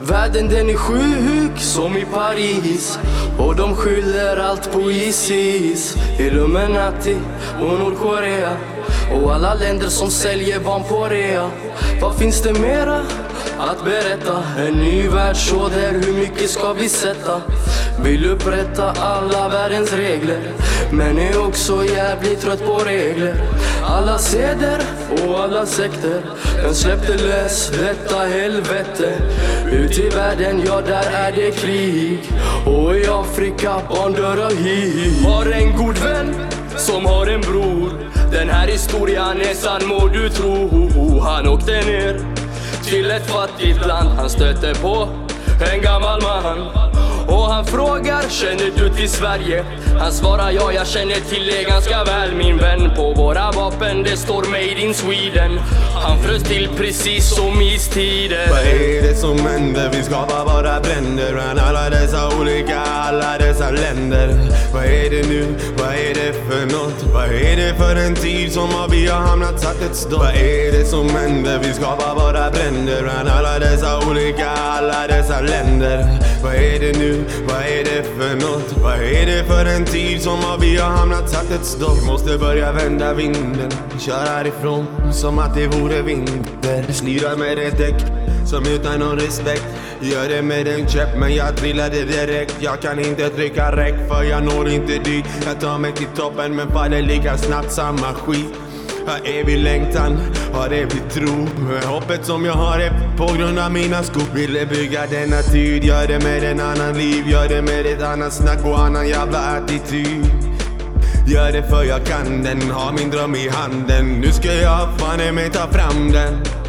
Världen den är sjuk som i Paris. Och de skyller allt på Isis. Illuminati och Nordkorea och alla länder som säljer barn på rea. Vad finns det mera att berätta? En ny världsorder, hur mycket ska vi sätta? Vill upprätta alla världens regler. Men är också jävligt trött på regler. Alla seder och alla sekter. Den släppte lös detta helvete. Ut i världen, ja där är det krig. Och i Afrika barn dör av hiv Har en god vän som har en bror. Den här historien är sann må du tro. Han åkte ner till ett fattigt land. Han stötte på en gammal man och han frågar, känner du till Sverige? Han svarar ja, jag känner till det ganska väl min vän På våra vapen det står Made in Sweden Han frös till precis som istiden Vad är det som händer? Vi skapar bränder bland alla dessa olika, alla dessa länder Vad är det nu? Vad är det för nåt? Vad är det för en tid som har vi har hamnat satt ett stopp? Vad är det som händer? Vi skapar bara bränder bland alla dessa olika, alla dessa länder Vad är det nu? Vad är det för nåt? Vad är det för en tid som har vi har hamnat satt ett stopp? Vi måste börja vända vinden, köra härifrån som att det vore vinter. Slira med ett däck som utan någon respekt. Gör det med en käpp men jag trillade direkt. Jag kan inte trycka räck för jag når inte dit. Jag tar mig till toppen men faller lika snabbt samma skit. Har evig längtan, har evig tro Hoppet som jag har är på grund av mina skor. Ville bygga denna tid, gör det med en annan liv. Gör det med ett annat snack och annan jävla attityd. Gör det för jag kan den, har min dröm i handen. Nu ska jag fan mig ta fram den.